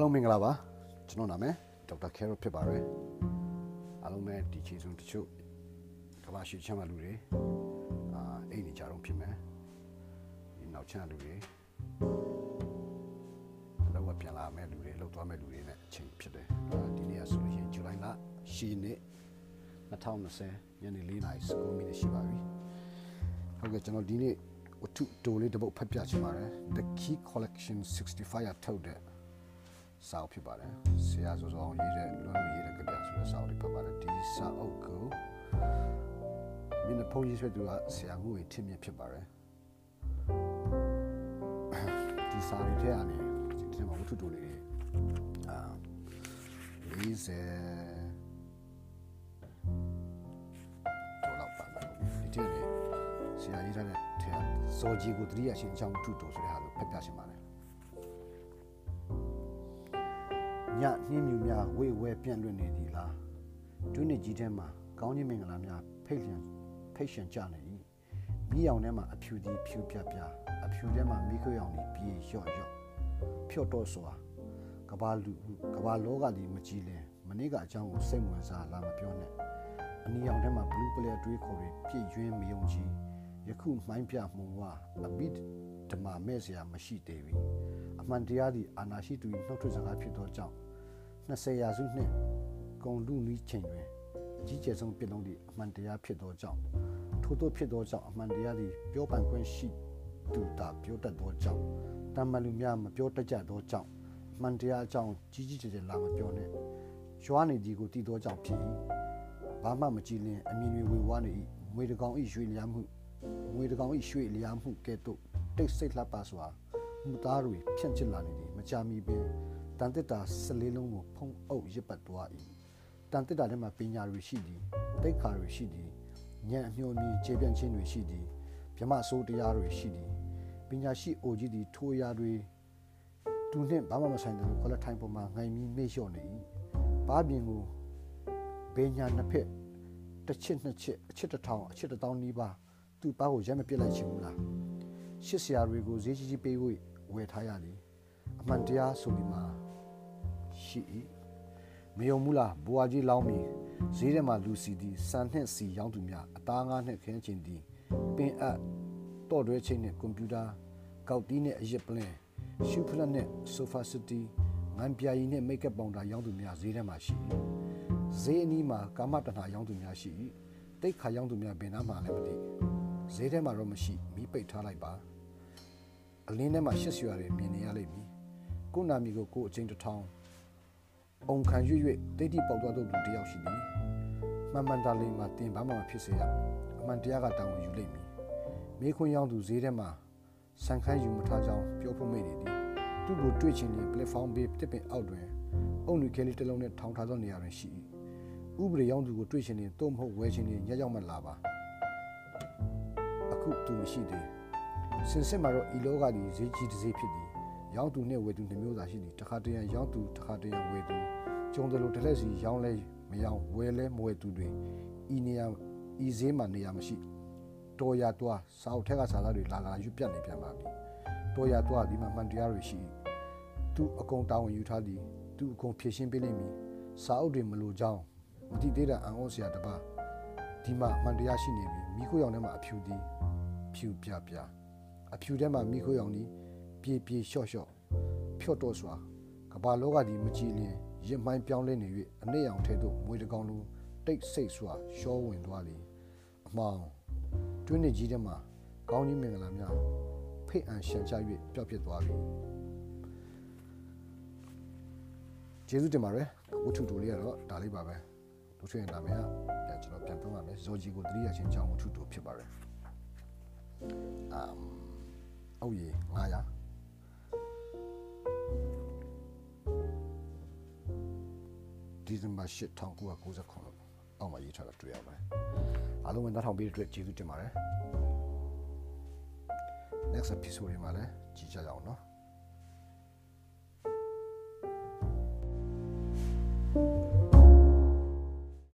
အားလုံးမင်္ဂလာပါကျွန်တော်နာမည်ဒေါက်တာခဲရိုဖြစ်ပါတယ်အားလုံးပဲဒီချေဆုံးတချို့ကမ္ဘာရှိချမ်းသာလူတွေအာအိမ်နေကြတော့ဖြစ်မယ်ဒီနောက်ချမ်းလူတွေလောကပြန်လာမဲ့လူတွေလောက်သွားမဲ့လူတွေနဲ့အချိန်ဖြစ်တယ်အာဒီနေ့ကဆိုလို့ရှိရင်ဇူလိုင်လ10ရက်2020ညနေ4:00နာရီ19မိနစ်ရှိပါပြီဟုတ်ကဲ့ကျွန်တော်ဒီနေ့ဝတ္ထုတိုလေးတစ်ပုဒ်ဖတ်ပြချင်ပါတယ် The Key Collection 65ရထုတ်တဲ့ စာအုပ်ဖြစ်ပါတယ်ဆရာစောစောအောင်ရေးတဲ့လွန်ရေးတဲ့ကြပြဆိုတဲ့စာအုပ်လေးဖတ်ပါတယ်ဒီစာအုပ်ကိုမင်းဖုန်းရေးဆွဲသူကဆရာငွေထင်မြင်ဖြစ်ပါတယ်ဒီစာရီထဲကနေဒီထဲမှာဝတ္ထုတိုလေးတွေအာ40ဒေါ်လာပါမယ်ဒီထဲနေဆရာရေးထားတဲ့ထဲဇော်ကြီးကိုတတိယရှင်အကြောင်းဝတ္ထုတိုဆိုတဲ့ဟာကိုဖတ်ပြရှင်ပါတယ် ညနှင်းမြူများဝေဝဲပြန့်လွင့်နေသည်လားဒုနစ်ကြီးထဲမှာကောင်းခြင်းမင်္ဂလာများဖိတ်လျံဖိတ်ရှင်ကြနေ၏မိရောင်ထဲမှာအဖြူသည်ဖြူပြပြအဖြူထဲမှာမိခွေရောင်သည်ပြေလျော့လျော့ဖြော့တော့စွာကဘာလူကဘာလောကသည်မကြည်လင်မနေ့ကအကြောင်းကိုစိတ်ဝင်စားလာမပြောနဲ့အနီရောင်ထဲမှာဘလူးပလဲတွေးခေါ်ပြီးပြည့်ရွင်းမယုံကြည်ယခုမိုင်းပြမှုဝအပိဓမ္မာမဲ့စရာမရှိသေးပြီအမှန်တရားသည်အာနာရှိသူ၏နှုတ်ထွက်စကားဖြစ်သောကြောင့် 20ရာစုနှင့်ဂုံလူနီးချိန်တွင်အကြီးကျယ်ဆုံးပြစ်လုံးသည့်အမှန်တရားဖြစ်သောကြောင့်ထို့သောဖြစ်သောကြောင့်အမှန်တရားသည်ပြောပိုင်ခွင့်ရှိသူသာပြောတတ်သောကြောင့်တမန်လူများမပြောတတ်ကြသောကြောင့်အမှန်တရားအကြောင်းကြီးကြီးကျယ်ကျယ်လာမပြောနဲ့ရွာနေသည်ကိုတည်သောကြောင့်ဖြစ်၏ဘာမှမကြည်လင်အမြင်တွေဝေဝါးနေ၏ငွေတကောင်၏ရွှေလျားမှုငွေတကောင်၏ရွှေလျားမှုကဲ့သို့တိတ်ဆိတ်လှပစွာမှုသားတွေဖြန့်ချစ်လာနေသည်မကြမီပင် တန်တစ်တာ14လုံးကိုဖုံးအုပ်ရစ်ပတ်သွား၏တန်တစ်တာထဲမှာပညာတွေရှိသည်တိတ်ခါတွေရှိသည်ဉာဏ်အမျှော်မြင်ခြေပြန့်ခြင်းတွေရှိသည်ဗြဟ္မဆိုးတရားတွေရှိသည်ပညာရှိအိုကြီးသည်ထိုးရာတွေသူနှင့်ဘာမှမဆိုင်တယ်လို့ခေါ်လက်ထိုင်ပေါ်မှာငိုင်ပြီးမေ့လျှော့နေ၏ဘာပြင်ကိုဘေညာနှစ်ဖက်တစ်ချစ်နှစ်ချစ်အချစ်တစ်ထောင်အချစ်တစ်တောင်းနီးပါသူ့ပါကိုရက်မပစ်လိုက်ချင်ဘူးလားရှစ်ဆရာတွေကိုဈေးကြီးကြီးပေးဝေဝယ်ထားရသည်အမှန်တရားဆိုဒီမှာ ရှိ၏မယုံဘူးလားဘွာကြီးလောင်းပြီးဈေးထဲမှာလူစီသည်စံနှင့်စီရောင်းသူများအသားငါးနှင့်ခင်းချင်းသည်ပင်အပ်တော့တွဲချင်းနှင့်ကွန်ပျူတာကောက်တီးနှင့်အရစ်ပလင်ရှူဖလက်နှင့်ဆိုဖာစတီငန်ပြာရီနှင့်မိတ်ကပ်ပေါင်တာရောင်းသူများဈေးထဲမှာရှိ၏ဈေးအနီးမှာကာမတဏ္ဍာရောင်းသူများရှိ၏တိတ်ခါရောင်းသူများဘယ်နားမှလည်းမသိဈေးထဲမှာတော့မရှိမိပိတ်ထားလိုက်ပါအလင်းထဲမှာရှစ်ဆွာတွေမြင်နေရလိမ့်မည်ကိုနာမီကိုကိုအချင်းတစ်ထောင် အုံခံရွရွတိတ်တိပေါက်သွားသောလူတစ်ယောက်ရှိသည်မမှန်တလေးမှာတင်ဘာမှမဖြစ်စေရအမှန်တရားကတောင်းယူလိမ့်မည်မိခွန်းရောင်းသူဈေးထဲမှာစံခန်းယူမထားကြောင်းပြောဖို့မိနေသည်သူ့ကိုတွေ့ချင်ရင် platform ဘေးတစ်ပင်အောက်တွင်အုံနူခဲလေးတစ်လုံးနဲ့ထောင်ထားသောနေရာတွင်ရှိ၏ဥပဒေရောင်းသူကိုတွေ့ချင်ရင်တော့မဟုတ်ဝယ်ချင်ရင်ညရောက်မှလာပါအခုသူမရှိသေးစင်စစ်မှာတော့ဤလောကသည်ဈေးကြီးတစ်ဈေးဖြစ်သည်ရောင်းသူနှင့်ဝယ်သူနှမျိုးသာရှိသည်တစ်ခါတရံရောင်းသူတစ်ခါတရံဝယ်သူ ကျုံတယ်လို့တစ်လက်စီရောင်းလဲမရောင်းဝယ်လဲမဝယ်သူတွေဤနေရာဤဈေးမှာနေရာမရှိတော်ရတွားစာအုပ်ထက်ကစာသားတွေလာလာရွပြတ်နေပြန်ပါပြီတော်ရတွားဒီမှာမှန်တရားတွေရှိသူအကုန်တာဝန်ယူထားသည်သူအကုန်ဖြည့်ရှင်းပေးလိမ့်မည်စာအုပ်တွေမလိုကြောင်းမတိသေးတဲ့အံ့ဩစရာတပါဒီမှာမှန်တရားရှိနေပြီမိခိုးရောင်ထဲမှာအဖြူသည်ဖြူပြပြအဖြူထဲမှာမိခိုးရောင်သည်ပြေပြေလျှော့လျှော့ဖြော့တော့စွာကဘာလောကဒီမကြည်လင် ရစ်မိုင်းပြောင်းလဲနေ၍အနည်းအောင်ထဲသို့မွေတကောင်လိုတိတ်ဆိတ်စွာရှောဝင်သွားလေအမောင်တွင်းနေကြီးထဲမှာကောင်းကြီးမင်္ဂလာများဖိတ်အန်ရှန်ချ၍ပျောက်ပြစ်သွားပြီကျေးဇူးတင်ပါတယ်ဝတ္ထုတူလေးကတော့ဒါလေးပါပဲလူထွေးနာမည်ကပြန်ကျွန်တော်ပြန်ပြောပါမယ်ဇော်ဂျီကိုတတိယချင်းချောင်းဝတ္ထုတူဖြစ်ပါတယ်အမ်အုတ်ရေ900 ဒီဇင်ဘာ8 1999အောက်မှာရေးထားတာတွေ့ရပါတယ်အားလုံးပဲနားထောင်ပေးတဲ့အတွက်ကျေးဇူးတင်ပါတယ် next episode တွေမှာလည်းကြည့်ကြကြအောင်နော်